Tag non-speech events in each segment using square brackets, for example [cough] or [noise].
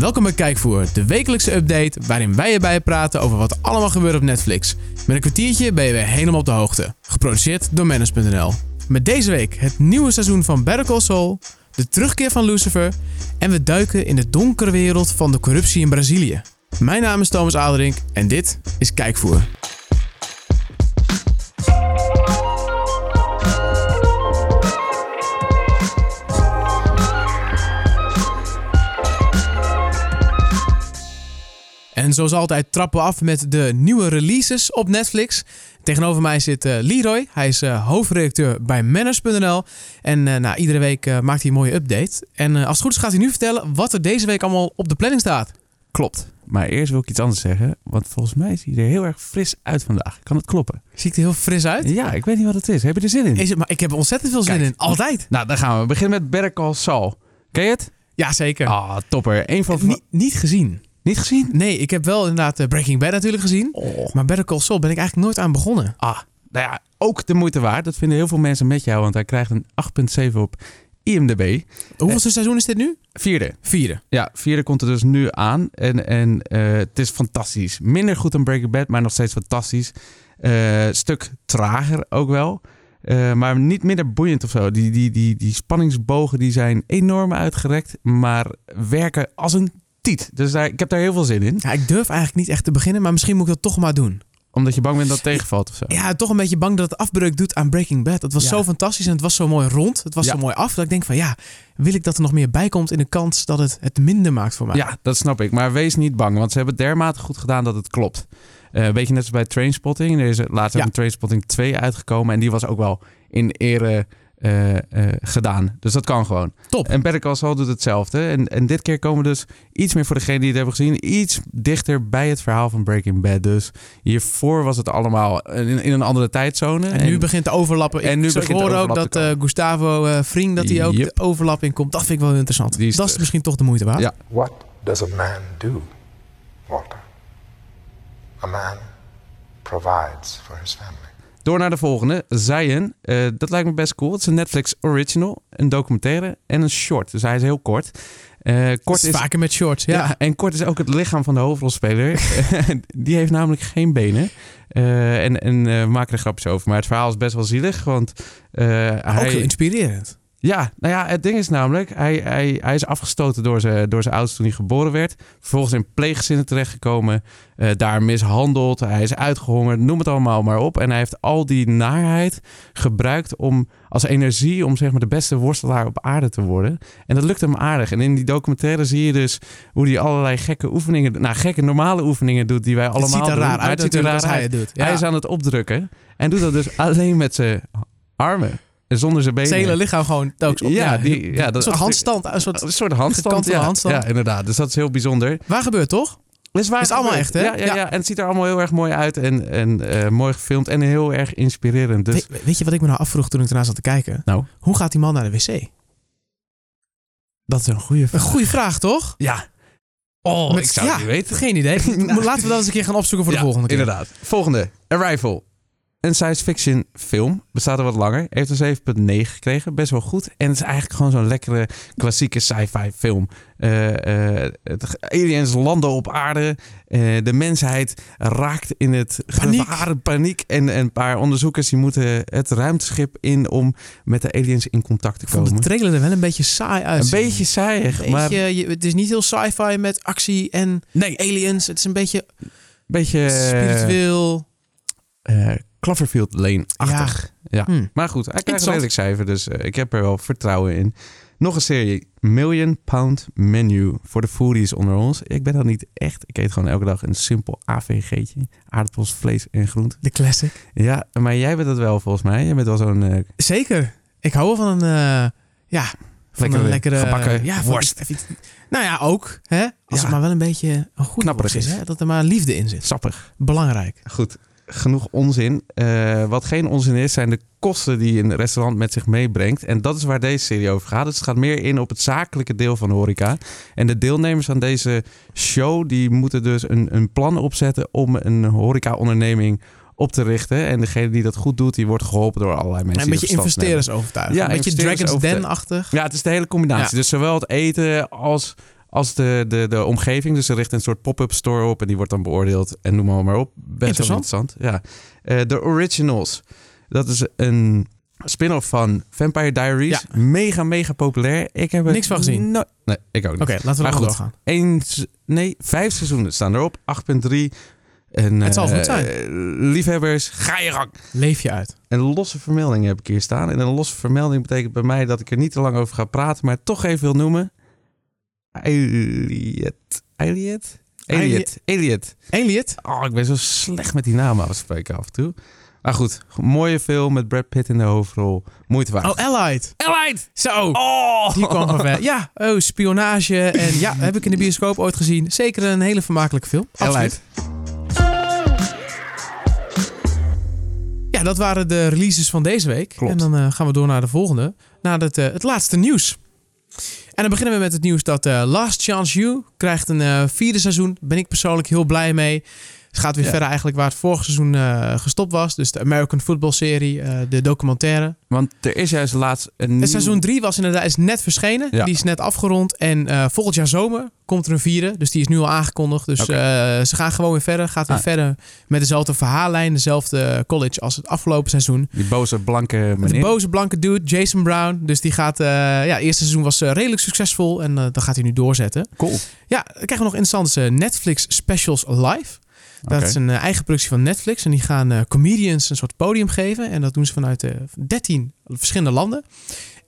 Welkom bij Kijkvoer, de wekelijkse update waarin wij erbij praten over wat allemaal gebeurt op Netflix. Met een kwartiertje ben je weer helemaal op de hoogte. Geproduceerd door Manus.nl. Met deze week het nieuwe seizoen van Better Call de terugkeer van Lucifer en we duiken in de donkere wereld van de corruptie in Brazilië. Mijn naam is Thomas Aderink en dit is Kijkvoer. En zoals altijd trappen we af met de nieuwe releases op Netflix. Tegenover mij zit uh, Leroy. Hij is uh, hoofdredacteur bij Manners.nl. En uh, nou, iedere week maakt hij een mooie update. En als het goed is gaat hij nu vertellen wat er deze week allemaal op de planning staat. Klopt. Maar eerst wil ik iets anders zeggen. Want volgens mij ziet hij er heel erg fris uit vandaag. Kan het kloppen? Ziet er heel fris uit? Ja, ik weet niet wat het is. Heb je er zin in? Is het, maar ik heb er ontzettend veel zin Kijk. in. Altijd. Nou, dan gaan we. We beginnen met Better Call Saul. Ken je het? Ja, zeker. Ah, topper. Een van... Niet, niet gezien. Niet gezien? Nee, ik heb wel inderdaad eh, Breaking Bad natuurlijk gezien. Oh. Maar Better Call Saul ben ik eigenlijk nooit aan begonnen. Ah, nou ja, ook de moeite waard. Dat vinden heel veel mensen met jou, want hij krijgt een 8,7 op IMDb. Hoeveelste seizoen is dit nu? Vierde. Vierde. Ja, vierde komt er dus nu aan. En, en eh, het is fantastisch. Minder goed dan Breaking Bad, maar nog steeds fantastisch. Eh, stuk trager ook wel. Eh, maar niet minder boeiend of zo. Die, die, die, die spanningsbogen die zijn enorm uitgerekt, maar werken als een tiet. Dus daar, ik heb daar heel veel zin in. Ja, ik durf eigenlijk niet echt te beginnen, maar misschien moet ik dat toch maar doen. Omdat je bang bent dat het tegenvalt of zo. Ja, toch een beetje bang dat het afbreuk doet aan Breaking Bad. Het was Ja. zo fantastisch en het was zo mooi rond. Het was Ja. zo mooi af dat ik denk van ja, wil ik dat er nog meer bij komt in de kans dat het het minder maakt voor mij. Ja, dat snap ik. Maar wees niet bang, want ze hebben het dermate goed gedaan dat het klopt. Eh weet je, net als bij Trainspotting. Er is laatst Ja. een Trainspotting 2 uitgekomen. En die was ook wel in ere eh, eh, gedaan. Dus dat kan gewoon. Top. En Better Call Saul doet hetzelfde. En, en dit keer komen we dus iets meer voor degene die het hebben gezien. Iets dichter bij het verhaal van Breaking Bad. Dus hiervoor was het allemaal in, in een andere tijdzone. En nu begint de overlappen. en nu ik hoor ook dat eh, Gustavo eh Vriend, dat hij ook Yep. de overlap in komt. Dat vind ik wel interessant. Die is dat is terug. misschien toch de moeite waard. Ja. What does a man do, Walter? A man provides for his family. Door naar de volgende. Zion. Eh, dat lijkt me best cool. Het is een Netflix original. Een documentaire en een short. Dus hij is heel kort. Eh, Kort is, vaker met shorts. ja. Ja. en kort is ook het lichaam van de hoofdrolspeler. [laughs] Die heeft namelijk geen benen. Eh, en en we maken er grapjes over. Maar het verhaal is best wel zielig. Want eh, Ook hij... heel inspirerend. Ja, nou ja, het ding is namelijk, hij, hij, hij is afgestoten door zijn, door zijn ouders toen hij geboren werd. Vervolgens in pleeggezinnen terechtgekomen, eh, daar mishandeld, hij is uitgehongerd, noem het allemaal maar op. En hij heeft al die naarheid gebruikt om, als energie om zeg maar de beste worstelaar op aarde te worden. En dat lukt hem aardig. En in die documentaire zie je dus hoe hij allerlei gekke oefeningen, nou gekke normale oefeningen doet die wij allemaal het ziet er doen. raar uit het ziet er raar hij uit. het doet. Ja. Hij is aan het opdrukken en doet dat dus [laughs] alleen met zijn armen. Zonder zijn benen. Zijn hele lichaam gewoon telkens op. Ja, die- ja, dat een soort handstand. Een soort, Een soort handstand. Ja, handstand. ja, inderdaad. Dus dat is heel bijzonder. waar gebeurt toch? Dus waar Is het allemaal echt, hè? Ja, ja, Ja. ja. en het ziet er allemaal heel erg mooi uit en, en eh, mooi gefilmd en heel erg inspirerend. Dus, We- weet je wat ik me nou afvroeg toen ik ernaar zat te kijken? nou, Hoe gaat die man naar de wc? dat is een goede Een vraag. goede vraag, toch? Ja. Oh, Met- ik zou het niet weten. Geen idee. Nou. [laughs] Laten we dat eens een keer gaan opzoeken voor de volgende keer. Inderdaad. Volgende. Arrival. Een science fiction film. Bestaat er wat langer. Heeft een 7.9 gekregen. Best wel goed. En het is eigenlijk gewoon zo'n lekkere klassieke sci-fi film. Eh, eh, het, aliens landen op aarde. Eh, de mensheid raakt in het Paniek. gevaar, paniek. En, en een paar onderzoekers die moeten het ruimteschip in om met de aliens in contact te Ik vond de komen. trailer er wel een beetje saai uit. Een beetje saaiig, Beetje, maar je- het is niet heel sci-fi met actie en Nee. aliens. Het is een beetje beetje spiritueel. eh Cloverfield Lane-achtig. Ja. Hm. Maar goed, hij krijgt een redelijk cijfer, dus eh, ik heb er wel vertrouwen in. Nog een serie, Million Pound Menu voor de foodies onder ons. Ik ben dat niet echt. Ik eet gewoon elke dag een simpel AVG'tje. Aardappels, vlees en groenten. De classic. Ja, maar jij bent dat wel volgens mij. Jij bent wel zo'n... eh, Zeker. Ik hou wel van een, eh, ja, van Lekkere een lekkere gebakken ja, worst. iets- nou ja, ook. Hè? Als Ja. het maar wel een beetje een goede Knapperig worst is. is. Hè? Dat er maar liefde in zit. sappig. Belangrijk. Goed, genoeg onzin. Eh, wat geen onzin is, zijn de kosten die een restaurant met zich meebrengt. En dat is waar deze serie over gaat. Dus het gaat meer in op het zakelijke deel van de horeca. En de deelnemers aan deze show, die moeten dus een, een plan opzetten om een horeca-onderneming op te richten. En degene die dat goed doet, die wordt geholpen door allerlei mensen. En een beetje er investeerders overtuigen. Ja, een beetje Dragon's. Den-achtig. Ja, het is de hele combinatie. Ja. Dus zowel het eten als, als de, de, de omgeving. Dus ze richt een soort pop-up store op en die wordt dan beoordeeld. En noem maar, maar op. Best wel Interessant. Ja. Eh, de Originals. Dat is een spin-off van Vampire Diaries. Mega, mega populair. Ik heb er Niks van gezien. no- nee, ik ook niet. Oké, laten we Maar goed. doorgaan. Eén, se- nee, vijf seizoenen staan erop. 8.3. En, Het zal eh, goed zijn. eh, liefhebbers, ga je gang. Leef je uit. Een losse vermelding heb ik hier staan. En een losse vermelding betekent bij mij dat ik er niet te lang over ga praten, maar toch even wil noemen. Elliot. Elliot? Elliot. Elliot. Elliot? Oh, ik ben zo slecht met die namen afspreken af en toe. Maar goed, mooie film met Brad Pitt in de hoofdrol. Moeite waard. Oh, Allied. Elliot! Zo. Oh! Die kwam van ver. Ja, oh, spionage. En ja, heb ik in de bioscoop ooit gezien. Zeker een hele vermakelijke film. Absoluut. Ja, dat waren de releases van deze week. Klopt. En dan eh, gaan we door naar de volgende. Naar het, eh, het laatste nieuws. En dan beginnen we met het nieuws dat eh, Last Chance You krijgt een eh, vierde seizoen. Ben ik persoonlijk heel blij mee. Het gaat weer Ja. verder eigenlijk waar het vorige seizoen eh, gestopt was. Dus de American Football serie, eh, de documentaire. Want er is juist laatst een nieuw... Seizoen 3 was inderdaad is net verschenen. Ja. Die is net afgerond. En eh, volgend jaar zomer komt er een vierde. Dus die is nu al aangekondigd. Dus ze gaan gewoon weer verder. Gaat weer Ah. verder met dezelfde verhaallijn. Dezelfde college als het afgelopen seizoen. Die boze blanke De meneer. boze blanke dude, Jason Brown. Dus die gaat... ja, eerste seizoen was redelijk succesvol. En dat gaat hij nu doorzetten. Cool. Ja, dan krijgen we nog interessante Netflix specials live. Dat is een eh, eigen productie van Netflix. En die gaan eh, comedians een soort podium geven. En dat doen ze vanuit eh 13 verschillende landen.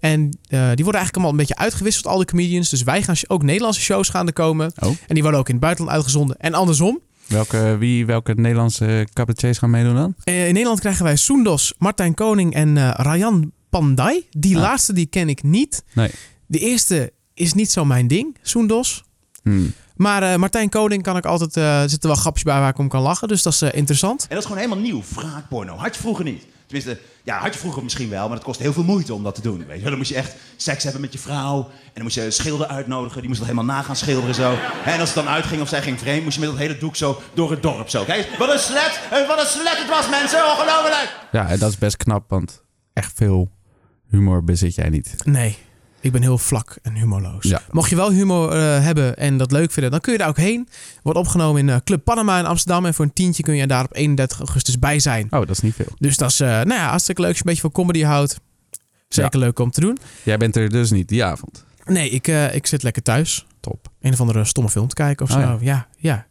En eh, die worden eigenlijk allemaal een beetje uitgewisseld, al die comedians. Dus wij gaan ook Nederlandse shows gaan er komen. Oh. En die worden ook in het buitenland uitgezonden. En andersom. Welke, wie, welke Nederlandse cabaretiers gaan meedoen dan? Eh, in Nederland krijgen wij Soendos, Martijn Koning en eh Rayan Pandai. Die Ah. laatste die ken ik niet. Nee. De eerste is niet zo mijn ding, Soendos. Hmm. Maar eh, Martijn Koning kan ik altijd... eh, er zitten wel grapjes bij waar ik om kan lachen. Dus dat is eh, interessant. En dat is gewoon helemaal nieuw, wraakporno. Had je vroeger niet. Tenminste, ja, had je vroeger misschien wel, maar het kost heel veel moeite om dat te doen. Weet je? Dan moest je echt seks hebben met je vrouw. En dan moest je een schilder uitnodigen. Die moest dat helemaal na gaan schilderen zo. En als het dan uitging of zij ging vreemd, moest je met dat hele doek zo door het dorp zo. Kijk, wat een slet! Wat een slet het was, mensen! Ongelooflijk! Ja, en dat is best knap, want echt veel humor bezit jij niet. Nee, ik ben heel vlak en humorloos. Ja. Mocht je wel humor eh, hebben en dat leuk vinden, dan kun je daar ook heen. Wordt opgenomen in eh, Club Panama in Amsterdam. En voor een tientje kun je daar op 31 augustus bij zijn. Oh, dat is niet veel. Dus dat is, eh, nou ja, hartstikke leuk als je een beetje van comedy houdt. Zeker leuk om te doen. Jij bent er dus niet die avond. Nee, ik, ik zit lekker thuis. Top. Een of andere stomme film te kijken of Oh zo. ja. ja, ja.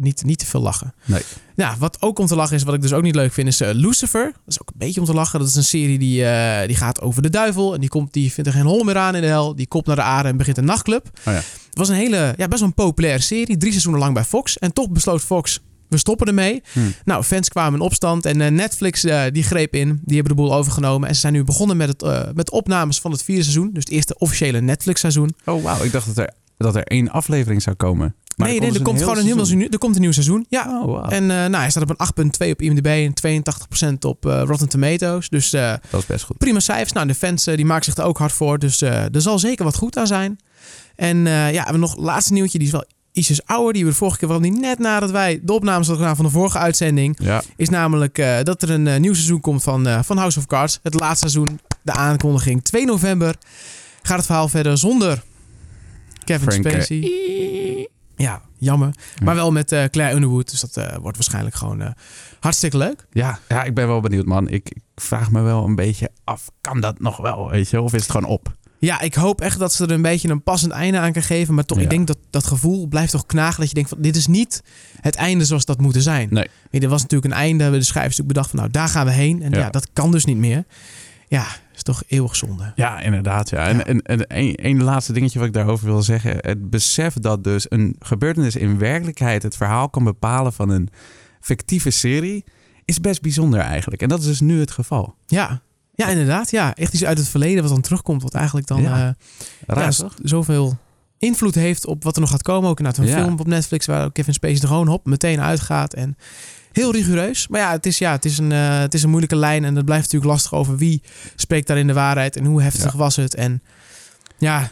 Niet, niet te veel lachen. Nee. Ja, wat ook om te lachen is, wat ik dus ook niet leuk vind, is eh, Lucifer. Dat is ook een beetje om te lachen. Dat is een serie die, eh, die gaat over de duivel. En die, komt, die vindt er geen hol meer aan in de hel. Die komt naar de aarde en begint een nachtclub. Oh ja. Het was een hele, ja, best wel een populaire serie. Drie seizoenen lang bij Fox. En toch besloot Fox, we stoppen ermee. Hmm. Nou, fans kwamen in opstand. En eh, Netflix die greep in. Die hebben de boel overgenomen. En ze zijn nu begonnen met, het, met opnames van het vierde seizoen. Dus het eerste officiële Netflix seizoen. Oh, wauw. Ik dacht dat er, dat er één aflevering zou komen. Maar nee, nee, dus er komt heel gewoon een nieuw seizoen. seizoen. Er komt een nieuw seizoen. Ja. Oh. En eh, nou, hij staat op een 8,2 op IMDb en 82% op eh, Rotten Tomatoes. Dus eh, Dat is best goed. prima cijfers. Nou, de fans die maken zich er ook hard voor. Dus er zal zeker wat goed aan zijn. En ja, we hebben nog een laatste nieuwtje. Die is wel ietsjes ouder. Die we de vorige keer, waarom die net nadat wij de opnames hadden gedaan van de vorige uitzending. Ja. Is namelijk dat er een nieuw seizoen komt van, van House of Cards. Het laatste seizoen. De aankondiging 2 november. Gaat het verhaal verder zonder Kevin Frank, Spacey. Ja, jammer. Maar wel met eh, Claire Underwood. Dus dat eh, wordt waarschijnlijk gewoon eh, hartstikke leuk. Ja, ja, ik ben wel benieuwd, man. Ik, ik vraag me wel een beetje af. Kan dat nog wel, weet je? Of is het gewoon op? Ja, ik hoop echt dat ze er een beetje een passend einde aan kan geven. Maar toch, Ja. ik denk dat dat gevoel blijft toch knagen. Dat je denkt van, dit is niet het einde zoals dat moeten zijn. Nee. Er was natuurlijk een einde. De schrijvers natuurlijk bedacht van, nou, daar gaan we heen. En ja, Ja. dat kan dus niet meer. Ja, is toch eeuwig zonde. Ja, inderdaad. Ja. En, Ja. en, en een, een laatste dingetje wat ik daarover wil zeggen. Het besef dat dus een gebeurtenis in werkelijkheid het verhaal kan bepalen van een fictieve serie, is best bijzonder eigenlijk. En dat is dus nu het geval. Ja. Ja, inderdaad. Ja, echt iets uit het verleden wat dan terugkomt. Wat eigenlijk dan Ja. eh, Raar, ja, zoveel invloed heeft op wat er nog gaat komen. Ook inderdaad een film op Netflix waar ook Kevin Spacey er gewoon hop meteen uitgaat. En heel rigoureus. Maar ja, het is, ja, het is, een, eh, het is een moeilijke lijn. En het blijft natuurlijk lastig over wie spreekt daar in de waarheid. En hoe heftig Ja. was het. En ja,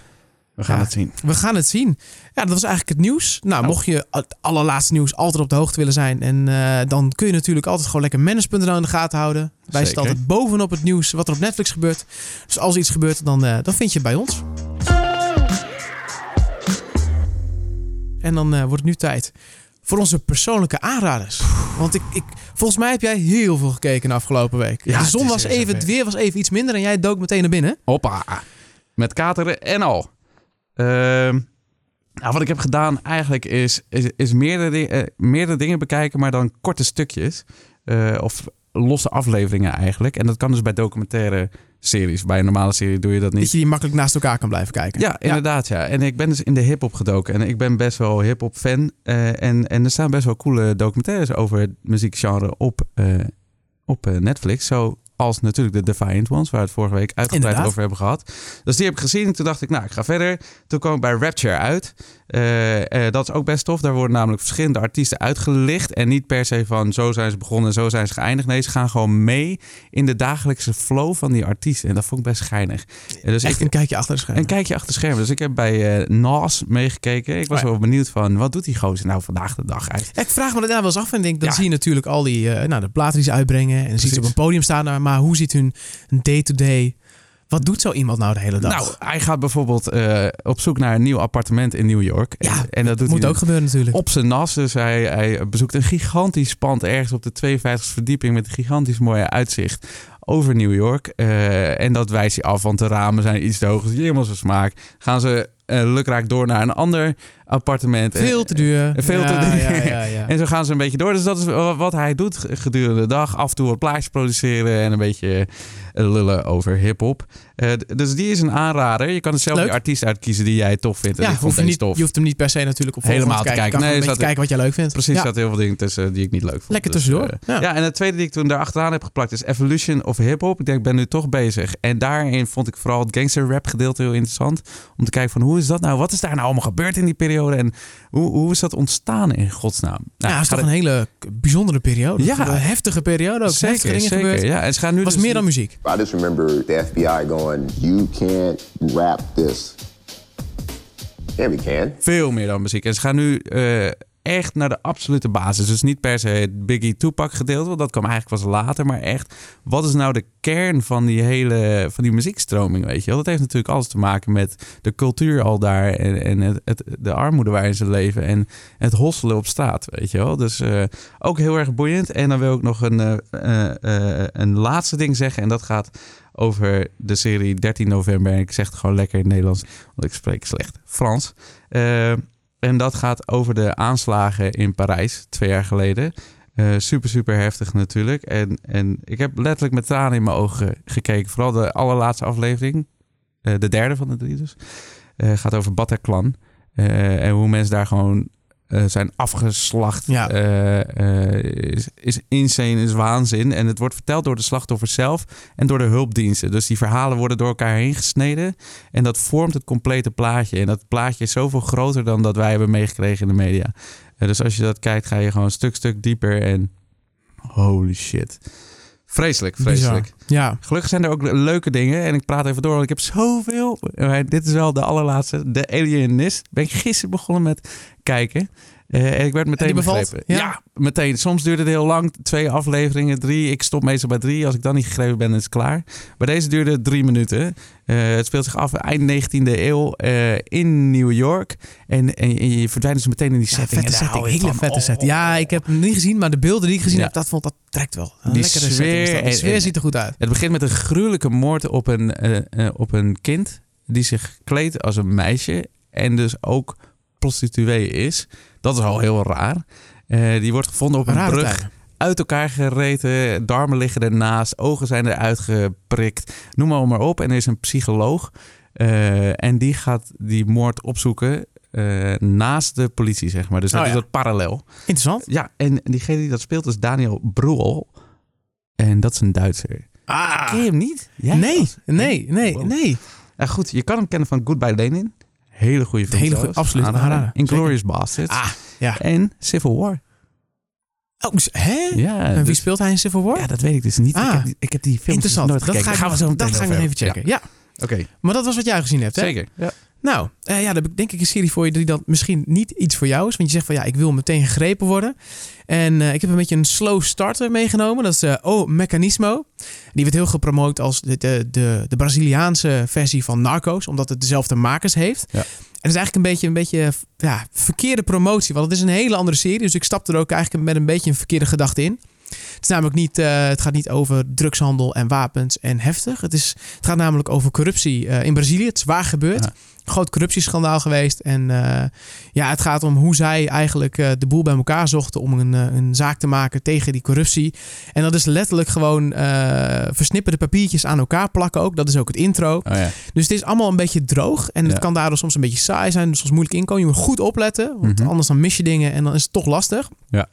We gaan Ja. het zien. we gaan het zien. Ja, dat was eigenlijk het nieuws. Nou, Oh. mocht je het allerlaatste nieuws altijd op de hoogte willen zijn. En eh, dan kun je natuurlijk altijd gewoon lekker manage.nl in de gaten houden. Wij staan altijd bovenop het nieuws wat er op Netflix gebeurt. Dus als iets gebeurt, dan, eh, dan vind je het bij ons. En dan wordt het nu tijd voor onze persoonlijke aanraders. Want ik, ik, volgens mij heb jij heel veel gekeken de afgelopen week. Ja, de zon was even, het weer was even iets minder en jij dook meteen naar binnen. Hoppa. Met kateren en al. Ehm, nou, wat ik heb gedaan eigenlijk is, is, is meerdere, eh, meerdere dingen bekijken, maar dan korte stukjes. Eh, of losse afleveringen eigenlijk. En dat kan dus bij documentaire series. Bij een normale serie doe je dat Dat niet. je die makkelijk naast elkaar kan blijven kijken. Ja, inderdaad. Ja. En ik ben dus in de hip-hop gedoken. En ik ben best wel hip-hop fan. Eh, en, en er staan best wel coole documentaires over het muziekgenre op, eh, op eh, Netflix. Zoals natuurlijk de Defiant Ones, waar we het vorige week uitgebreid over hebben gehad. Dus die heb ik gezien. Toen dacht ik, nou, ik ga verder. Toen kwam ik bij Rapture uit. Eh, eh, dat is ook best tof. Daar worden namelijk verschillende artiesten uitgelicht. En niet per se van zo zijn ze begonnen en zo zijn ze geëindigd. Nee, ze gaan gewoon mee in de dagelijkse flow van die artiesten. En dat vond ik best geinig. Eh, dus Echt ik, een kijkje achter de schermen. een kijkje achter de schermen. Dus ik heb bij eh Nas meegekeken. Ik was Oh ja. wel benieuwd van, wat doet die gozer nou vandaag de dag eigenlijk? Ik vraag me dat daar wel eens af en denk, dan Ja. zie je natuurlijk al die, nou, de platen die ze uitbrengen. En dan zie je ze op een podium staan. Maar hoe ziet hun day-to-day... Wat doet zo iemand nou de hele dag? Nou, hij gaat bijvoorbeeld eh, op zoek naar een nieuw appartement in New York. Ja, en dat doet moet hij ook gebeuren natuurlijk. op zijn nas. Dus hij, hij bezoekt een gigantisch pand ergens op de 52e verdieping met een gigantisch mooie uitzicht over New York. Eh, en dat wijst hij af, want de ramen zijn iets te hoog. Dus helemaal zijn smaak. Gaan ze eh, lukraak door naar een ander appartement. En- Veel te duur. Veel te Ja, duur. Ja. [laughs] En zo gaan ze een beetje door. Dus dat is wat hij doet gedurende de dag. Af en toe wat plaatjes produceren en een beetje eh, lullen over hip-hop. Eh, dus die is een aanrader. Je kan er zelf Leuk. die artiest uitkiezen die jij tof vindt. Ja, ik vond hoef je, niet, tof. je hoeft hem niet per se natuurlijk op Helemaal te kijken. kijken. Nee, zat- kijken wat jij leuk vindt. Precies, zaten heel veel dingen tussen die ik niet leuk vond. Lekker Dus, tussendoor. eh, Ja. ja. en het tweede die ik toen erachteraan heb geplakt is Evolution of Hip-Hop. Ik denk, ik ben nu toch bezig. En daarin vond ik vooral het gangster rap gedeelte heel interessant. Om te kijken van hoe is dat nou? Wat is daar nou allemaal gebeurd in die periode? En hoe, hoe is dat ontstaan in godsnaam? Nou, ja, het is toch een hele bijzondere periode. Ja. Een heftige periode ook. heftige Zeker, dingen zeker. gebeurd. Ja, en ze gaan nu Het was dus meer dan muziek. I just remember the FBI going, You can't rap this. Yeah, we can. veel meer dan muziek. En ze gaan nu eh, echt naar de absolute basis. Dus niet per se het Biggie Tupac gedeelte, want dat kwam eigenlijk pas later. Maar echt, wat is nou de kern van die hele van die muziekstroming, weet je wel? Dat heeft natuurlijk alles te maken met de cultuur al daar en, en het, de armoede waarin ze leven en het hosselen op straat, weet je wel? Dus eh, ook heel erg boeiend. En dan wil ik nog een, eh, eh, een laatste ding zeggen en dat gaat over de serie 13 november. En ik zeg het gewoon lekker in Nederlands, want ik spreek slecht Frans. En dat gaat over de aanslagen in Parijs twee jaar geleden. Eh, super, super heftig natuurlijk. En, en ik heb letterlijk met tranen in mijn ogen gekeken. Vooral de allerlaatste aflevering. eh, de derde van de drie dus. Eh, gaat over Bataclan. En hoe mensen daar gewoon eh, zijn afgeslacht. Ja. Eh, eh, is, is insane, is waanzin. En het wordt verteld door de slachtoffers zelf en door de hulpdiensten. Dus die verhalen worden door elkaar heen gesneden. En dat vormt het complete plaatje. En dat plaatje is zoveel groter dan dat wij hebben meegekregen in de media. Dus als je dat kijkt, ga je gewoon een stuk, stuk dieper. En holy shit. Vreselijk, vreselijk. Ja. Gelukkig zijn er ook leuke dingen. En ik praat even door, want ik heb zoveel. Dit is wel de allerlaatste. De Alienist. Ben ik gisteren begonnen met kijken. Eh, en ik werd meteen begrepen. Ja? Ja? meteen. Soms duurde het heel lang. Twee afleveringen, drie. Ik stop meestal bij drie. Als ik dan niet gegrepen ben, is het klaar. Maar deze duurde drie minuten. Eh, het speelt zich af eind 19e eeuw eh, in New York. En, en, en je verdwijnt dus meteen in die Ja, setting. vette En daar setting. Hele vette setting. Ja, ik heb hem niet gezien, maar de beelden die ik gezien Ja. heb, dat, vond, dat trekt wel. Een Die lekkere sfeer setting. De sfeer en- ziet er goed uit. Het begint met een gruwelijke moord op een, eh, eh, op een kind die zich kleedt als een meisje en dus ook prostituee is. Dat is al heel raar. Eh, die wordt gevonden op een Rare brug, tijden. uit elkaar gereten, darmen liggen ernaast, ogen zijn eruit geprikt, noem maar, maar op. En er is een psycholoog en die gaat die moord opzoeken naast de politie, zeg maar. Dus dat Oh, is ja. dat parallel. Interessant. Ja, en diegene die dat speelt is Daniel Bruhl. En dat is een Duitser. Ah. Ken je hem niet? Jij Nee, nee, nee, Wow. nee. Ja, goed, je kan hem kennen van Goodbye Lenin. Hele goede film. Hele goeie, absoluut, Aanrader. aanrader. Inglourious Basterds. Ah, ja. En Civil War. Oh, dus- hè? Ja, en wie dus- speelt hij in Civil War? ja, dat weet ik dus niet. Ah. ik, heb, die- ik heb die film Interessant. nooit dat gekeken. ga ik, Daar gaan we dat ga ik nog over even checken. Ja. Ja, Oké, Maar dat was wat jij gezien hebt, hè? zeker. Ja. Nou, eh, ja, dan heb ik denk ik een serie voor je die dan misschien niet iets voor jou is. Want je zegt van ja, ik wil meteen gegrepen worden. En eh, ik heb een beetje een slow starter meegenomen. Dat is eh O Mechanismo. Die werd heel gepromoot als de, de, de, de Braziliaanse versie van Narcos. Omdat het dezelfde makers heeft. Ja. dat is eigenlijk een beetje een beetje ja, verkeerde promotie. Want het is een hele andere serie. Dus ik stap er ook eigenlijk met een beetje een verkeerde gedachte in. Is namelijk niet, eh, het gaat niet over drugshandel en wapens en heftig. Het, is, het gaat namelijk over corruptie eh, in Brazilië. Het is waar gebeurd. Ja. Groot corruptieschandaal geweest. En eh, ja, het gaat om hoe zij eigenlijk de boel bij elkaar zochten om een, een zaak te maken tegen die corruptie. En dat is letterlijk gewoon versnipperde papiertjes aan elkaar plakken ook. Dat is ook het intro. Oh ja. Dus het is allemaal een beetje droog. En het kan daardoor soms een beetje saai zijn. Dus soms moeilijk inkomen. Je moet goed opletten. Want Mhm. anders dan mis je dingen en dan is het toch lastig. Ja.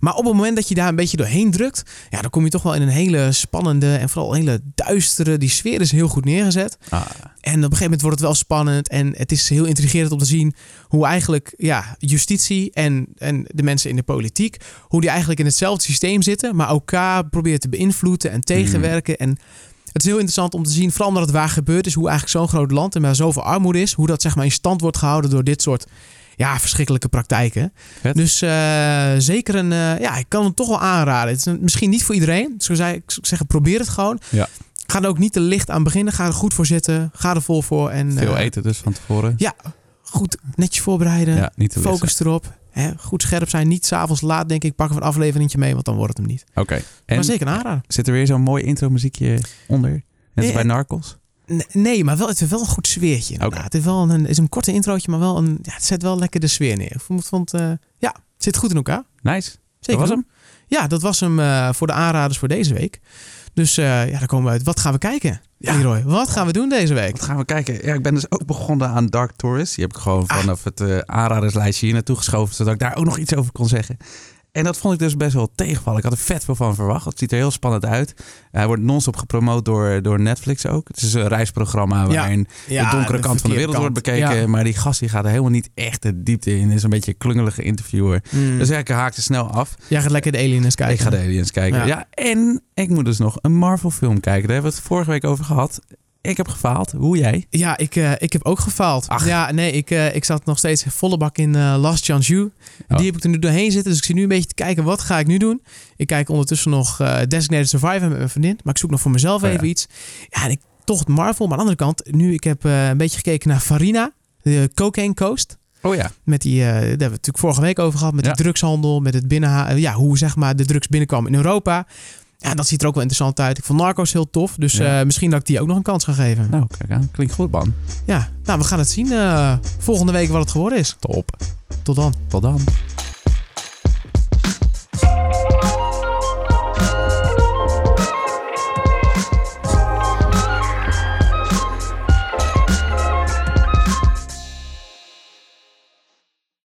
Maar op het moment dat je daar een beetje doorheen drukt. Ja, dan kom je toch wel in een hele spannende en vooral hele duistere. Die sfeer is heel goed neergezet. Ah, En op een gegeven moment wordt het wel spannend. En het is heel intrigerend om te zien hoe eigenlijk ja, justitie en, en de mensen in de politiek. Hoe die eigenlijk in hetzelfde systeem zitten. Maar elkaar proberen te beïnvloeden en tegenwerken. En het is heel interessant om te zien, vooral omdat het waar gebeurd is. Hoe eigenlijk zo'n groot land en waar zoveel armoede is. Hoe dat zeg maar in stand wordt gehouden door dit soort ja, verschrikkelijke praktijken. Dus eh, zeker een, eh, ja, ik kan het toch wel aanraden. Het is een- misschien niet voor iedereen. Zo zei ik zou zeggen, probeer het gewoon. Ja. Ga er ook niet te licht aan beginnen. Ga er goed voor zitten. Ga er vol voor. En, veel eh, eten dus van tevoren. Ja, goed netjes voorbereiden. Ja, niet te Focus erop. Hè, goed scherp zijn. Niet s'avonds laat, denk ik. Pak een afleveringetje mee, want dan wordt het hem niet. Oké. maar En zeker een aanrader. zit er weer zo'n mooi intro muziekje onder? Net als bij Narcos? Nee, maar wel, het heeft wel een goed sfeertje. inderdaad. Het, is wel een, is een korte introotje, maar wel een, ja, het zet wel lekker de sfeer neer. Ik vond, eh, ja, het zit goed in elkaar. Nice. Zeker. Dat was hem? Ja, dat was hem eh, voor de aanraders voor deze week. Dus eh, ja, daar komen we uit. Wat gaan we kijken? Ja. Leroy, wat gaan we doen deze week? Wat gaan we kijken? Ja, ik ben dus ook begonnen aan Dark Tourist. Die heb ik gewoon vanaf het aanraderslijstje hier naartoe geschoven, zodat ik daar ook nog iets over kon zeggen. En dat vond ik dus best wel tegenvallen. Ik had er vet veel van verwacht. Het ziet er heel spannend uit. Hij wordt non-stop gepromoot door, door Netflix ook. Het is een reisprogramma waarin Ja, de donkere kant van de wereld wordt bekeken. Ja. Maar die gast die gaat er helemaal niet echt de diepte in. Is een beetje een klungelige interviewer. Mm. Dus ik haakte snel af. Jij gaat lekker de aliens kijken. Ik ga de aliens kijken. Ja. Ja. en ik moet dus nog een Marvel film kijken. Daar hebben we het vorige week over gehad. Ik heb gefaald. Hoe jij? Ja, ik, eh, ik heb ook gefaald. Ach. Ja, nee, ik, eh, ik zat nog steeds volle bak in eh, Last Chance You. Oh. Die heb ik er nu doorheen zitten. Dus ik zit nu een beetje te kijken, wat ga ik nu doen? Ik kijk ondertussen nog Designated Survivor met mijn vriendin. Maar ik zoek nog voor mezelf Oh, ja. even iets. Ja, en ik toch Marvel. Maar aan de andere kant, nu ik heb een beetje gekeken naar Farina. De Cocaine Coast. Oh ja. Met die, eh, daar hebben we het natuurlijk vorige week over gehad. Met Ja. de drugshandel, met het binnen, ja, hoe zeg maar de drugs binnenkwam in Europa. Ja, dat ziet er ook wel interessant uit. Ik vond Narcos heel tof. Dus Ja. eh, misschien dat ik die ook nog een kans ga geven. Nou, kijk aan. Klinkt goed, man. Ja, nou, we gaan het zien eh, volgende week wat het geworden is. Top. Tot dan. Tot dan.